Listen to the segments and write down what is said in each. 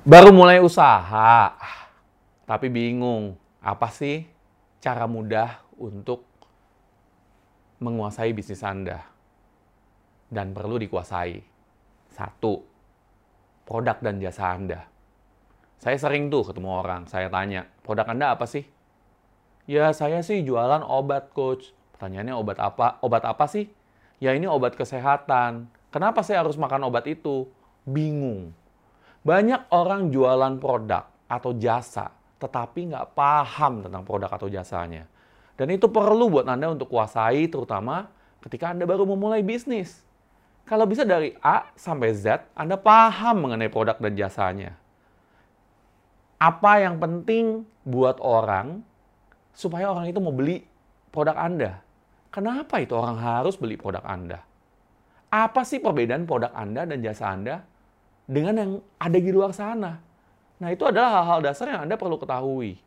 Baru mulai usaha, tapi bingung apa sih cara mudah untuk menguasai bisnis Anda dan perlu dikuasai. Satu, produk dan jasa Anda. Saya sering tuh ketemu orang, saya tanya, produk Anda apa sih? Ya, saya sih jualan obat, coach. Pertanyaannya obat apa? Obat apa sih? Ya, ini obat kesehatan. Kenapa saya harus makan obat itu? Bingung. Banyak orang jualan produk atau jasa, tetapi nggak paham tentang produk atau jasanya. Dan itu perlu buat Anda untuk kuasai, terutama ketika Anda baru memulai bisnis. Kalau bisa dari A sampai Z, Anda paham mengenai produk dan jasanya. Apa yang penting buat orang supaya orang itu mau beli produk Anda? Kenapa itu orang harus beli produk Anda? Apa sih perbedaan produk Anda dan jasa Anda dengan yang ada di luar sana. Nah, itu adalah hal-hal dasar yang Anda perlu ketahui.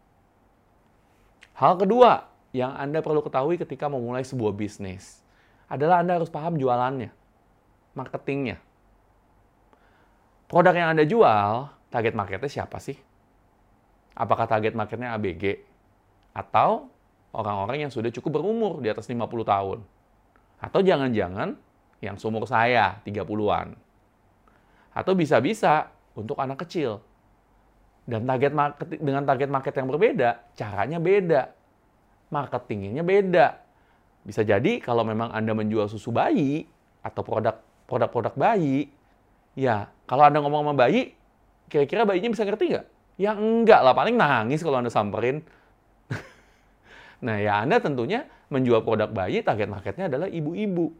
Hal kedua yang Anda perlu ketahui ketika memulai sebuah bisnis adalah Anda harus paham jualannya, marketingnya. Produk yang Anda jual, target marketnya siapa sih? Apakah target marketnya ABG? Atau orang-orang yang sudah cukup berumur di atas 50 tahun? Atau jangan-jangan yang seumur saya, 30-an? Atau bisa-bisa untuk anak kecil. Dan target market dengan target market yang berbeda, caranya beda. Marketingnya beda. Bisa jadi kalau memang Anda menjual susu bayi atau produk produk-produk bayi, ya kalau Anda ngomong sama bayi, kira-kira bayinya bisa ngerti nggak? Ya enggak lah, paling nangis kalau Anda samperin. nah ya Anda tentunya menjual produk bayi, target marketnya adalah ibu-ibu.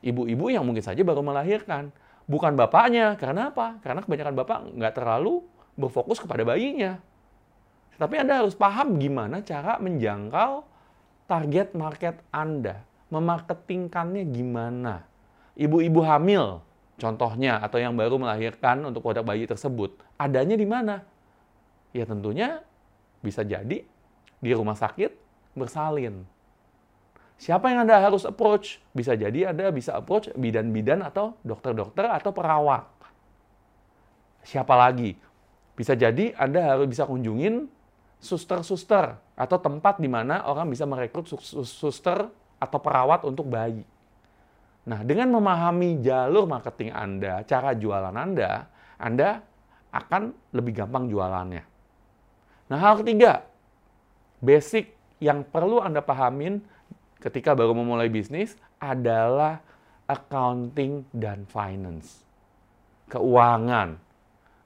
Ibu-ibu yang mungkin saja baru melahirkan bukan bapaknya. Karena apa? Karena kebanyakan bapak nggak terlalu berfokus kepada bayinya. Tapi Anda harus paham gimana cara menjangkau target market Anda. Memarketingkannya gimana. Ibu-ibu hamil, contohnya, atau yang baru melahirkan untuk produk bayi tersebut, adanya di mana? Ya tentunya bisa jadi di rumah sakit bersalin. Siapa yang Anda harus approach? Bisa jadi Anda bisa approach bidan-bidan atau dokter-dokter atau perawat. Siapa lagi? Bisa jadi Anda harus bisa kunjungin suster-suster atau tempat di mana orang bisa merekrut suster atau perawat untuk bayi. Nah, dengan memahami jalur marketing Anda, cara jualan Anda, Anda akan lebih gampang jualannya. Nah, hal ketiga, basic yang perlu Anda pahamin ketika baru memulai bisnis adalah accounting dan finance. Keuangan.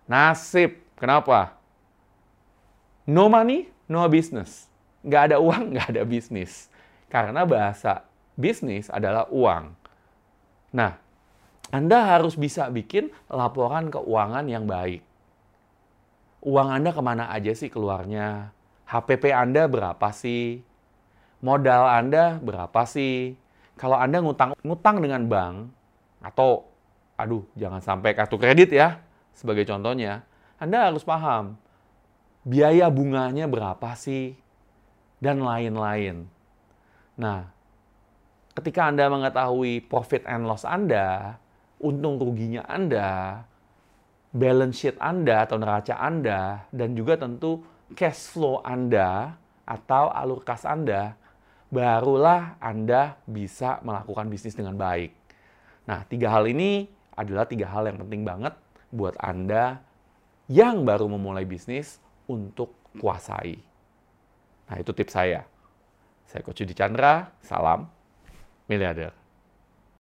Nasib. Kenapa? No money, no business. Nggak ada uang, nggak ada bisnis. Karena bahasa bisnis adalah uang. Nah, Anda harus bisa bikin laporan keuangan yang baik. Uang Anda ke mana aja sih keluarnya? HPP Anda berapa sih? Modal Anda berapa sih? Kalau Anda ngutang ngutang dengan bank atau aduh jangan sampai kartu kredit ya sebagai contohnya, Anda harus paham biaya bunganya berapa sih dan lain-lain. Nah, ketika Anda mengetahui profit and loss Anda, untung ruginya Anda, balance sheet Anda atau neraca Anda, dan juga tentu cash flow Anda atau alur kas Anda, barulah Anda bisa melakukan bisnis dengan baik. Nah, tiga hal ini adalah tiga hal yang penting banget buat Anda yang baru memulai bisnis untuk kuasai. Nah, itu tips saya. Saya Coach Yudi Chandra, salam miliarder.